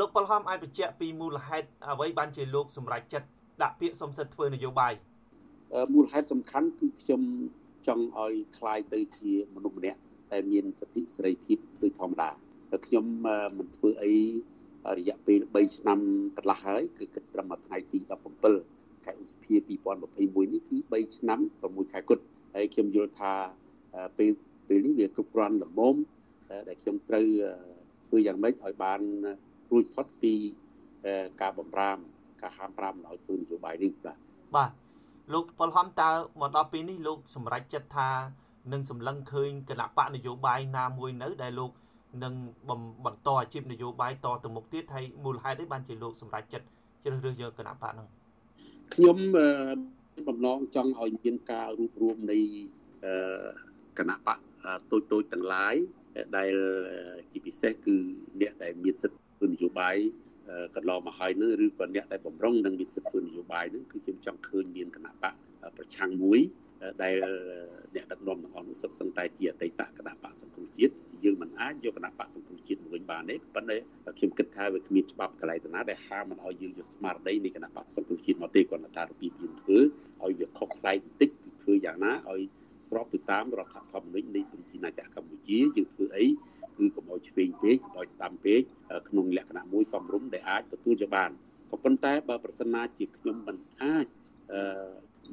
លោកប៉ុលហំអាចបញ្ជាក់ពីមូលហេតុអ្វីបានជាលោកសម្រេចចិត្តដាក់ពាក្យសំសិទ្ធធ្វើនយោបាយមូលហេតុសំខាន់គឺខ្ញុំចង់ឲ្យคลายទៅជាមនុស្សម្នាក់តែមានសិទ្ធិសេរីភាពដូចធម្មតាតែខ្ញុំមិនធ្វើអីរយៈពេល3ឆ្នាំកន្លះហើយគឺគិតត្រឹមថ្ងៃទី17ខែឧសភា2021នេះគឺ3ឆ្នាំ6ខែគត់ហើយខ្ញុំយល់ថាពេលពេលនេះវាគ្រប់គ្រាន់ល្មមដែលខ្ញុំត្រូវធ្វើយ៉ាងម៉េចឲ្យបាន រួចផុតពីការបំរាមការហាមប្រាមឲ្យធ្វើនយោបាយនេះបាទបាទលោកប៉ុលហំតើមកដល់ពេលនេះលោកសម្រេចចិត្តថានឹងសម្លឹងឃើញគណៈបកនយោបាយណាមួយនៅ ដែលលោកនឹងបន្តអាជីពនយោបាយតទៅមុខទៀតហើយមូលហេតុនេះបានជាលោកសម្រេចចិត្តជ្រើសរើសយកគណៈបកហ្នឹងខ្ញុំបំណងចង់ឲ្យមានការរួបរวมនៃគណៈបកតូចតូចទាំងឡាយដែលជាពិសេសគឺអ្នកដែលមានសិទ្ធិ ធ្វើនយោបាយកន្លងមកហើយនឹងឬក៏អ្នកដែលបំរុងនឹងមានសិទ្ធិធ្វើនយោបាយនឹងគឺខ្ញុំចង់ឃើញមានគណៈបកប្រឆាំងមួយដែលអ្នកដឹកនាំទាំងអស់នោះសុទ្ធសឹងតែជាអតីតគណៈបកសង្គ្រោះជាតិយើងមិនអាចយកគណៈបកសង្គ្រោះជាតិមកវិញបានទេប៉ុន្តែខ្ញុំគិតថាវាគ្មានច្បាប់កន្លែងណាដែលហាមមិនឲ្យយើងយកស្មារតីនៃគណៈបកសង្គ្រោះជាតិមកទេគ្រាន់តែថារបៀបយើងធ្វើឲ្យវាខុសប្លែកបន្តិចគឺធ្វើយ៉ាងណាឲ្យស្របទៅតាមរដ្ឋធម្មនុញ្ញនៃប្រជាណាចក្រកម្ពុជាយើងធ្វើអី គឺកុំឲ្យឆ្វេងពេកកុំឲ្យស្ដាំពេកក្នុងលក្ខណៈមួយសំរុំដែលអាចទទួលយកបានក៏ប៉ុន្តែបើប្រសិនណាជាខ្ញុំមិនអាច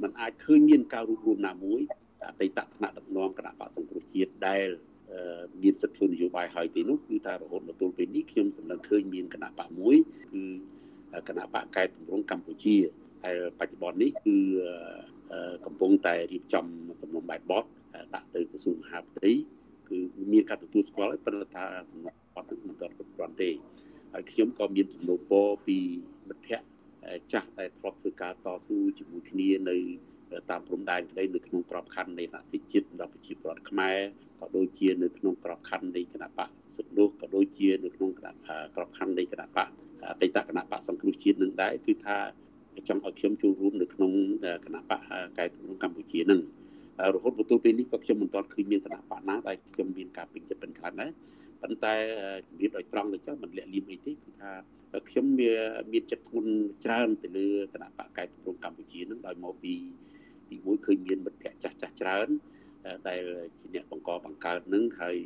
មិនអាចឃើញមានការរួមរួមណាមួយអតីតថ្នាក់ដឹកនាំគណៈបកសង្គ្រោះជាតិដែលមានសិទ្ធិធ្វើនយោបាយហើយទីនោះគឺថារហូតមកទល់ពេលនេះខ្ញុំសម្លឹងឃើញមានគណៈបកមួយគឺគណៈបកកែតម្រង់កម្ពុជាហើយបច្ចុប្បន្ននេះគឺកំពុងតែរៀបចំសំណុំបែបបទដាក់ទៅក្រសួងមហាផ្ទៃ មានការទទួលស្គាល់ហើយប៉ុន្តែថាសំណុំបទនេះមិនទាន់គ្រប់គ្រាន់ទេហើយខ្ញុំក៏មានសំណូមពរពីមិត្តភ័ក្តិចាស់ដែលធ្លាប់ធ្វើការតស៊ូជាមួយគ្នានៅតាមព្រំដែនក្តីនៅក្នុងក្របខ័ណ្ឌនៃនសិជាតិដល់ប្រជាពលរដ្ឋខ្មែរក៏ដូចជានៅក្នុងក្របខ័ណ្ឌនៃគណៈបកសិទ្ធិនោះក៏ដូចជានៅក្នុងក្របខ័ណ្ឌនៃគណៈបកអតីតគណៈបកសង្គ្រោះជាតិនឹងដែរគឺថាចង់ឲ្យខ្ញុំចូលរួមនៅក្នុងគណៈបកកែតម្រង់កម្ពុជានឹង រហូតមកទល់ពេលនេះក៏ខ្ញុំមិនទាន់ឃើញមានគណៈបកណាដែលខ្ញុំមានការពេញចិត្តមិនខ្លាំងដែរប៉ុន្តែជំរាបដោយត្រង់ទៅចុះមិនលាក់លៀមអីទេគឺថាខ្ញុំវាមានចិត្តធ្ងន់ច្រើនទៅលើគណៈបកកែប្រំកម្ពុជានឹងដោយមកពីទីមួយឃើញមានមិត្តភ័ក្ដិចាស់ចាស់ច្រើនដែលជាអ្នកបង្កបង្កើតនឹងហើយ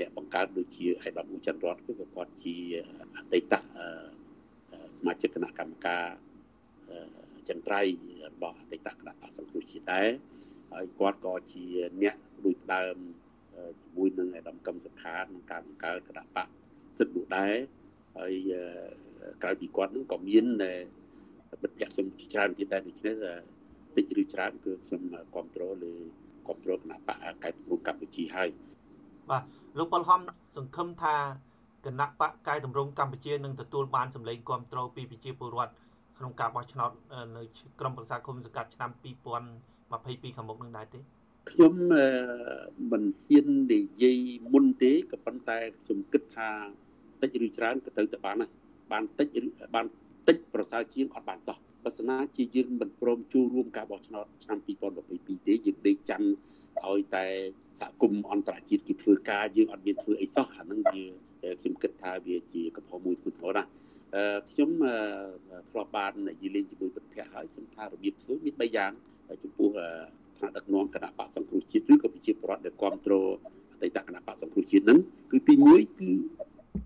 អ្នកបង្កើតដូចជាឯកឧត្តមឧចន្ទរតគឺគាត់ជាអតីតសមាជិកគណៈកម្មការចន្ទ្រៃរបស់អតីតគណៈបកសង្គ្រោះជាតិដែរ ហើយគាត់ក៏ជាអ្នកដូចដើមជាមួយនឹងអៃដាមកឹមសុខាក្នុងការបង្កើតគណៈបកសិទ្ធិនោះដែរហើយក្រៅពីគាត់នឹងក៏មានមិត្តភក្តិខ្ញុំច្រើនទៀតដែរដូច្នេះតិចឬច្រើនគឺខ្ញុំគ្រប់គ្រងលើគ្រប់គ្រងគណៈបកកែតម្រង់កម្ពុជាហើយបាទលោកប៉ុលហំសង្ឃឹមថាគណៈបកកែតម្រង់កម្ពុជានឹងទទួលបានសម្លេងគ្រប់គ្រងពីប្រជាពលរដ្ឋក្នុងការបោះឆ្នោតនៅក្រមប្រឹក្សាគុំសង្កាត់ឆ្នាំ 2022ខាងមុខនឹងដែរទេខ្ញុំមិនហ៊ាននិយាយមុនទេក៏ប៉ុន្តែខ្ញុំគិតថាតិចឬច្រើនក៏ទៅតែបានដែរបានតិចបានតិចប្រសើរជាងអត់បានសោះបើស្នាជាយើងមិនព្រមចូលរួមការបោះឆ្នោតឆ្នាំ2022ទេយើងដេកចាំឲ្យតែសហគមន៍អន្តរជាតិគេធ្វើការយើងអត់មានធ្វើអីសោះអាហ្នឹងវាខ្ញុំគិតថាវាជាកំហុសមួយធ្ងន់ធ្ងរណាស់ខ្ញុំធ្លាប់បាននិយាយលេងជាមួយមិត្តភ័ក្តិហើយខ្ញុំថារបៀបធ្វើមាន3យ៉ាង ចំពោះថ្នាក់ដឹកនាំគណៈបកសង្គ្រោះជាតិឬក៏ប្រជាពលរដ្ឋដែលគ្រប់គ្រងអតីតគណៈបកសង្គ្រោះជាតិហ្នឹងគឺទី1គឺ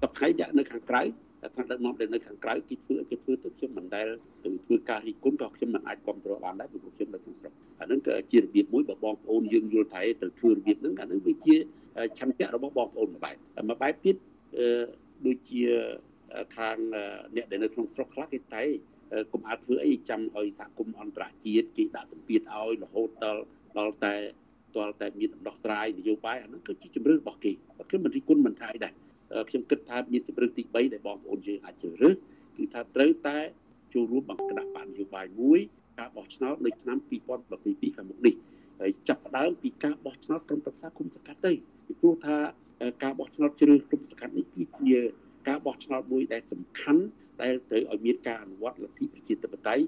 សប្តាហ៍ដាក់នៅខាងក្រៅតែថ្នាក់ដឹកនាំដែលនៅខាងក្រៅគេធ្វើគេធ្វើទៅខ្ញុំមិនដែលទៅធ្វើការរីគុណក៏ខ្ញុំមិនអាចគ្រប់គ្រងបានដែរព្រោះខ្ញុំនៅក្នុងស្រុកអានឹងក៏ជារបៀបមួយបើបងប្អូនយើងយល់ថាត្រូវធ្វើរបៀបហ្នឹងអានឹងវាជាឆន្ទៈរបស់បងប្អូនមួយបែបមួយបែបទៀតដូចជាខាងអ្នកដែលនៅក្នុងស្រុកខ្លះគេតែ កុំអាចធ្វើអីចាំឲ្យសហគមន៍អន្តរជាតិគេដាក់សម្ពាធឲ្យរហូតដល់ដល់តែទាល់តែមានដំណោះស្រាយនយោបាយអានោះគឺជាជំរឿនរបស់គេខ្ញុំមិនរិះគន់មិនថាអីដែរខ្ញុំគិតថាមានជំរឿនទី3ដែលបងប្អូនយើងអាចជ្រើសរើសគឺថាត្រូវតែចូលរួមបង្ក្រាបបាននយោបាយមួយការបោះឆ្នោតនៅឆ្នាំ2022ខាងមុខនេះហើយចាប់ផ្ដើមពីការបោះឆ្នោតក្រុមប្រឹក្សាគុំសង្កាត់ទៅពីព្រោះថាការបោះឆ្នោតជ្រើសក្រុមសង្កាត់នេះគឺជា ការបោះឆ្នោតមួយដែលសំខាន់ដែលត្រូវឲ្យមានការអនុវត្តលទ្ធិប្រជាធិបតេយ្យ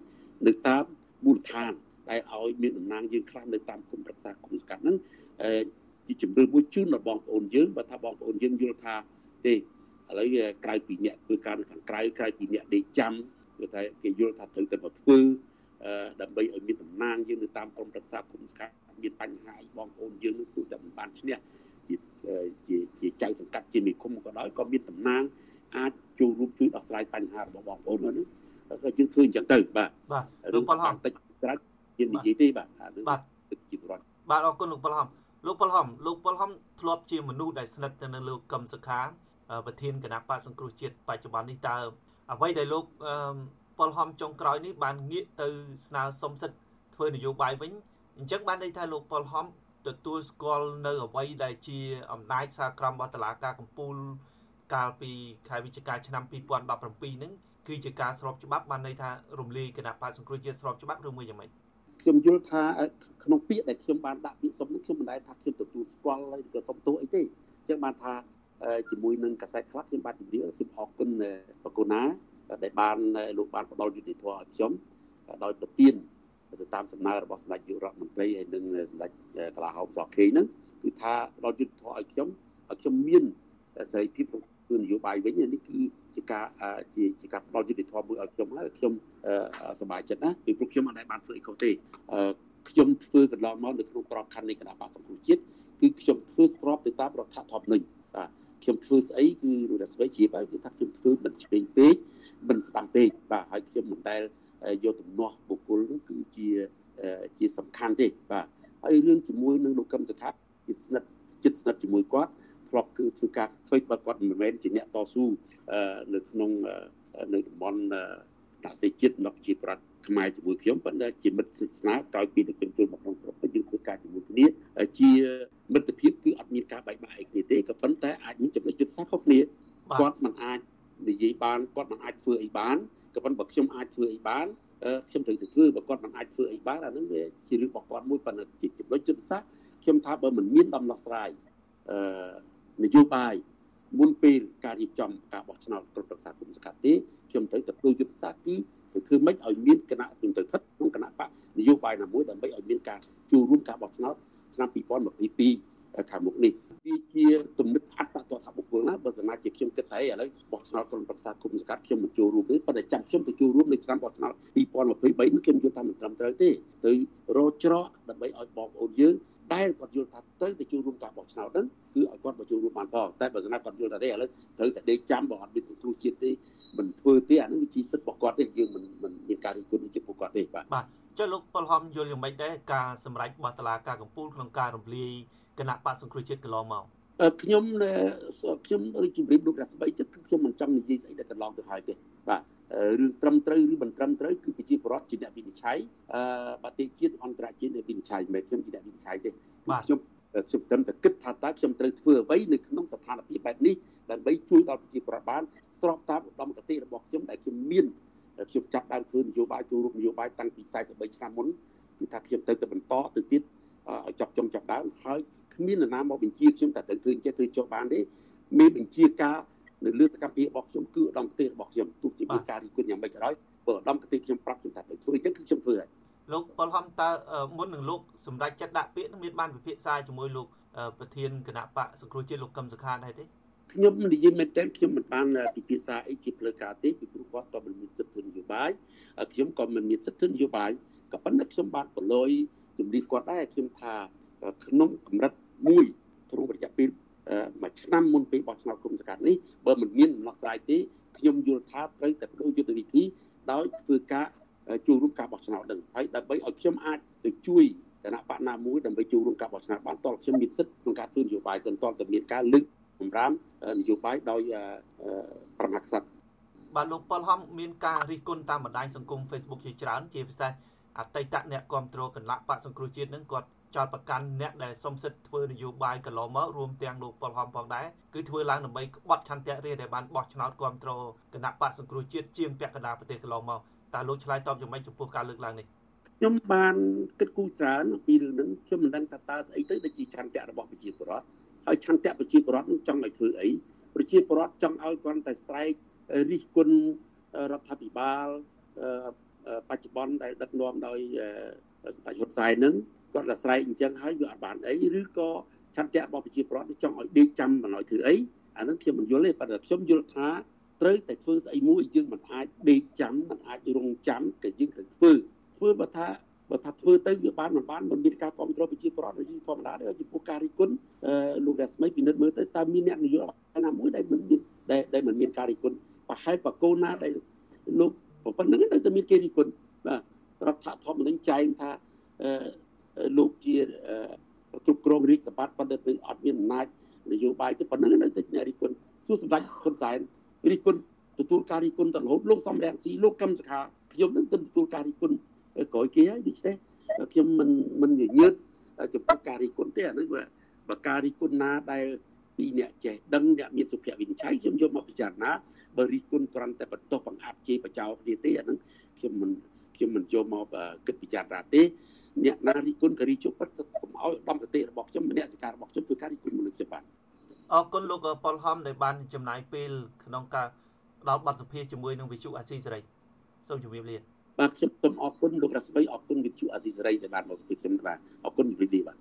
នៅតាមមូលដ្ឋានដែលឲ្យមានតំណាងយើងខ្លះនៅតាមគុំប្រឹក្សាគុំសង្កាត់ហ្នឹងជាជំរឿមួយជូនដល់បងប្អូនយើងបើថាបងប្អូនយើងយល់ថាទេឥឡូវក្រៅពីអ្នកធ្វើការនៅខាងក្រៅក្រៅពីអ្នកដេកចាំគឺថាគេយល់ថាត្រូវតែមកធ្វើដើម្បីឲ្យមានតំណាងយើងនៅតាមក្រមប្រឹក្សាគុំស្កាត់មានបញ្ហាអីបងប្អូនយើងនោះទោះតែមិនបានឈ្នះជាជាជាចៅសង្កាត់ជានិគមក៏ដោយក៏មានតំណាងអាចចូលរួម ជួយដោះស្រាយបញ្ហារបស់បងប្អូននោះក៏យើងធ្វើអញ្ចឹងទៅបាទបាទលោកប៉ុលហំតិចក្រៅជានិយាយទេបាទបាទជីវរដ្ឋបាទអរគុណលោកប៉ុលហំលោកប៉ុលហំលោកប៉ុលហំធ្លាប់ជាមនុស្សដែលស្និទ្ធទៅនឹងលោកកឹមសុខាប្រធានគណៈបកសង្គ្រោះជាតិបច្ចុប្បន្ននេះតើអ្វីដែលលោកប៉ុលហំចុងក្រោយនេះបានងាកទៅស្នើសុំសិទ្ធិធ្វើនយោបាយវិញអញ្ចឹងបានន័យថាលោកប៉ុលហំទទួលស្គាល់នៅអ្វីដែលជាអំណាចសាក្រមរបស់តឡាការកម្ពុជា កាលពីខែវិច្ឆិកាឆ្នាំ2017ហ្នឹងគឺជាការស្របច្បាប់បានន័យថារំលាយគណៈបកសង្គ្រោះជាតិស្របច្បាប់ឬមួយយ៉ាងម៉េចខ្ញុំយល់ថាក្នុងពាក្យដែលខ្ញុំបានដាក់ពាក្យសុំនេះខ្ញុំមិនដែលថាខ្ញុំទទួលស្គាល់ឬក៏សុំទោសអីទេអញ្ចឹងបានថាជាមួយនឹងកាសែតខ្លះខ្ញុំបានជម្រាបខ្ញុំអរគុណបកូណាដែលបានលោកបានផ្ដល់យុតិធម៌ឲ្យខ្ញុំដោយប្រទៀនទៅតាមសំណើរបស់សម្ដេចនាយករដ្ឋមន្ត្រីហើយនិងសម្ដេចកលាហោមសខេងហ្នឹងគឺថាផ្ដល់យុតិធម៌ឲ្យខ្ញុំឲ្យខ្ញុំមានសេរីភាពធ្វើនយោបាយវិញនេះគឺជាការជាជាការផ្ដល់យុតិធម៌មួយឲ្យខ្ញុំហើយខ្ញុំសប្បាយចិត្តណាពីព្រោះខ្ញុំអត់ដែលបានធ្វើអីខុសទេខ្ញុំធ្វើកន្លងមកនៅក្នុងក្របខ័ណ្ឌនៃគណៈបកសង្គមជាតិគឺខ្ញុំធ្វើស្របទៅតាមរដ្ឋធម្មនុញ្ញបាទខ្ញុំធ្វើស្អីគឺរស្មីជាបែបគឺថាខ្ញុំធ្វើមិនឆ្វេងពេកមិនស្ដាំពេកបាទហើយខ្ញុំមិនដែលយកទំនាស់បុគ្គលនោះគឺជាជាសំខាន់ទេបាទហើយរឿងជាមួយនឹងលោកកឹមសុខាជាស្និទ្ធចិត្តស្និទ្ធជាមួយគាត់ ធ្លាប់គឺធ្វើការធ្វើបើគាត់មិនមែនជាអ្នកតស៊ូនៅក្នុងនៅតំបន់តាសេជាតិរបស់ប្រជាប្រដ្ឋខ្មែរជាមួយខ្ញុំប៉ុន្តែជាមិត្តសិទ្ធិស្នាក្រោយពីទៅខ្ញុំចូលមកក្នុងស្រុកយើងធ្វើការជាមួយគ្នាជាមិត្តភាពគឺអត់មានការបែកបាក់អីគ្នាទេក៏ប៉ុន្តែអាចមានចំណុចយុទ្ធសាស្ត្រខុសគ្នាគាត់មិនអាចនិយាយបានគាត់មិនអាចធ្វើអីបានក៏ប៉ុន្តែបើខ្ញុំអាចធ្វើអីបានខ្ញុំត្រូវទៅធ្វើបើគាត់មិនអាចធ្វើអីបានអានឹងវាជារឿងរបស់គាត់មួយប៉ុន្តែជាចំណុចយុទ្ធសាស្ត្រខ្ញុំថាបើមិនមានដំណោះស្រាយអឺ នយោបាយមុនពេលការរៀបចំការបោះឆ្នោតគ្រប់ប្រសាគុំសកាត់ទេខ្ញុំត្រូវទៅធ្វើយុទ្ធសាស្ត្រគឺទៅធ្វើម៉េចឲ្យមានគណៈខ្ញុំទៅស្ថិតក្នុងគណៈបកនយោបាយណាមួយដើម្បីឲ្យមានការចូលរួមការបោះឆ្នោតឆ្នាំ2022ខាងមុខនេះវាជាទំនិតអត្តតថាបុគ្គលណាបើសិនជាខ្ញុំគិតថាឥឡូវបោះឆ្នោតក្រុមប្រឹក្សាគុំសង្កាត់ខ្ញុំមិនចូលរួមទេប៉ុន្តែចាំខ្ញុំទៅចូលរួមនៅឆ្នាំបោះឆ្នោត2023នេះខ្ញុំយល់ថាមិនត្រឹមត្រូវទេទៅរកច្រកដើម្បីឲ្យ ការបោះឆ្នោតហ្នឹងគឺឲ្យគាត់មកចូលរួមបានផងតែបើសិនណាគាត់យល់ថាទេឥឡូវត្រូវតែដេកចាំបើអត់មានសង្គ្រោះជាតិទេមិនធ្វើទេអានេះវាជាសិទ្ធិរបស់គាត់ទេយើងមិនមិនមានការរិះគន់ជាពួកគាត់ទេបាទបាទចុះលោកប៉ុលហំយល់យ៉ាងម៉េចដែរការសម្រេចរបស់តុលាការកំពូលក្នុងការរំលាយគណៈបកសង្គ្រោះជាតិកន្លងមកខ្ញុំខ្ញុំដូចជំរាបលោករាស្មីចិត្តខ្ញុំមិនចង់និយាយស្អីដែលកន្លងទៅហើយទេបាទរឿងត្រឹមត្រូវឬមិនត្រឹមត្រូវគឺប្រជាពលរដ្ឋជាអ្នកវិនិច្ឆ័យអឺប្រទេសជាតិអន្តរជាតិអ្នកវិនិច្ឆ័យមិនខ្ញុំជាអ្នកវិនិច្ឆ័យទេខ្ញុំ ខ្ញុំត្រឹមតែគិតថាតើខ្ញុំត្រូវធ្វើអ្វីនៅក្នុងស្ថានភាពបែបនេះដើម្បីជួយដល់ប្រជាពលរដ្ឋបានស្របតាមឧត្តមគតិរបស់ខ្ញុំដែលខ្ញុំមានខ្ញុំចាប់ដើមធ្វើនយោបាយចូលរួមនយោបាយតាំងពី43ឆ្នាំមុនគឺថាខ្ញុំទៅទៅបន្តទៅទៀតឲ្យចាប់ចុងចាប់ដើមហើយគ្មាននរណាមកបញ្ជាខ្ញុំតែត្រូវធ្វើចេះធ្វើចុះបានទេមានបញ្ជាការនៅលើតកម្មភាពរបស់ខ្ញុំគឺឧត្តមគតិរបស់ខ្ញុំទោះជាមានការរិះគន់យ៉ាងម៉េចក៏ដោយបើឧត្តមគតិខ្ញុំប្រាប់ខ្ញុំថាទៅធ្វើអញ្ចឹងគឺខ្ញុំធ្វើហើយ លោកប៉ុលហំតើមុននឹងលោកសម្ដេចចិត្តដាក់ពាក្យនឹងមានបានពិភាក្សាជាមួយលោកប្រធានគណៈបកសង្គ្រោះជាតិលោកកឹមសុខាដែរទេខ្ញុំនិយាយមែនតើខ្ញុំមិនបានពិភាក្សាអីជាផ្លូវការទេពីព្រោះគាត់ក៏មិនមានសិទ្ធិនយោបាយខ្ញុំក៏មិនមានសិទ្ធិនយោបាយក៏ប៉ុន្តែខ្ញុំបានប្រឡយជំរាបគាត់ដែរខ្ញុំថាក្នុងកម្រិតមួយក្នុងរយៈពេលមួយឆ្នាំមុនពេលបោះឆ្នោតគុំសកាត់នេះបើមិនមានដំណោះស្រាយទេខ្ញុំយល់ថាត្រូវតែបដូរយុទ្ធវិធីដោយធ្វើការ ចូលរួមការបោះឆ្នោតនឹងហើយដើម្បីឲ្យខ្ញុំអាចទៅជួយគណៈបកណាមួយដើម្បីចូលរួមការបោះឆ្នោតបានតលខ្ញុំមានសិទ្ធិក្នុងការធ្វើនយោបាយសិនតលតែមានការលើកបំរាមនយោបាយដោយប្រមាក្សត្របាទលោកប៉ុលហំមានការរិះគន់តាមបណ្ដាញសង្គម Facebook ជាច្រើនជាពិសេសអតីតអ្នកគ្រប់គ្រងគណៈបកសង្គ្រោះជាតិនឹងគាត់ចោតប្រកាន់អ្នកដែលសុំសិទ្ធិធ្វើនយោបាយកន្លងមករួមទាំងលោកប៉ុលហំផងដែរគឺធ្វើឡើងដើម្បីក្បត់ឆន្ទៈរាដែលបានបោះឆ្នោតគ្រប់គ្រងគណៈបកសង្គ្រោះជាតិជាងពាក់កណ្ដាលប្រទេសកន្លងមក តើលោកឆ្លើយតបយ៉ាងម៉េចចំពោះការលើកឡើងនេះខ្ញុំបានគិតគូរច្រើនអំពីរឿងហ្នឹងខ្ញុំមិនដឹងថាតើស្អីទៅដែលជាឆន្ទៈរបស់ប្រជាពលរដ្ឋហើយឆន្ទៈប្រជាពលរដ្ឋនឹងចង់ឲ្យធ្វើអីប្រជាពលរដ្ឋចង់ឲ្យគាត់តែស្រែករិះគន់រដ្ឋាភិបាលបច្ចុប្បន្នដែលដឹកនាំដោយសម្ដេចហ៊ុនសែននឹងគាត់តែស្រែកអញ្ចឹងហើយវាអត់បានអីឬក៏ឆន្ទៈរបស់ប្រជាពលរដ្ឋចង់ឲ្យដេកចាំមិនឲ្យធ្វើអីអានឹងខ្ញុំមិនយល់ទេប៉ុន្តែខ្ញុំយល់ថា ត្រូវតែធ្វើស្អីមួយយើងមិនអាចដេកចាំមិនអាចរងចាំតែយើងត្រូវធ្វើធ្វើបើថាបើថាធ្វើទៅវាបានមិនបានមិនមានការគ្រប់គ្រងប្រជាប្រដ្ឋដូចធម្មតាទេចំពោះការរិះគន់លោករស្មីពិនិត្យមើលទៅតើមានអ្នកនយោបាយណាមួយដែលមិនមានដែលមិនមានការរិះគន់ប្រហែលបកគោណាដែលលោកប៉ុណ្្នឹងនៅតែមានគេរិះគន់បាទរដ្ឋធម្មនុញ្ញចែងថាលោកជាគ្រប់គ្រងរាជសម្បត្តិប៉ុន្តែពេលអត់មានអំណាចនយោបាយទេប៉ុណ្្នឹងនៅតែអ្នករិះគន់សួរសម្ដេចហ៊ុនសែន រិះគន់ទទួលការរិះគន់ទៅរហូតលោកសំរងស៊ីលោកកឹមសុខាខ្ញុំនឹងទទួលការរិះគន់ក្រោយគេហើយដូច្នេះខ្ញុំមិនមិនញញើតចំពោះការរិះគន់ទេអានេះបើការរិះគន់ណាដែលពីអ្នកចេះដឹងអ្នកមានសុភវិនិច្ឆ័យខ្ញុំយកមកពិចារណាបើរិះគន់គ្រាន់តែបន្ទោសបង្អាប់ជេរបចោគ្នាទេអាហ្នឹងខ្ញុំមិនខ្ញុំមិនយកមកគិតពិចារណាទេអ្នកណារិះគន់ក៏រិះជប់ពិតកុំឲ្យដំកតិរបស់ខ្ញុំម្នាក់សការរបស់ខ្ញុំធ្វើការរិះគន់មនុស្សខ្ញុំបាទ អរគុណលោកប៉ុលហំដែលបានចំណាយពេលក្នុងការដល់បទសភាជាមួយនឹងវិទ្យុអាស៊ីសេរីសូមជម្រាបលាបាទខ្ញុំសូមអរគុណលោករស្មីអរគុណវិទ្យុអាស៊ីសេរីដែលបានមកជួបខ្ញុំបាទអរគុណវិទ្យុបាទ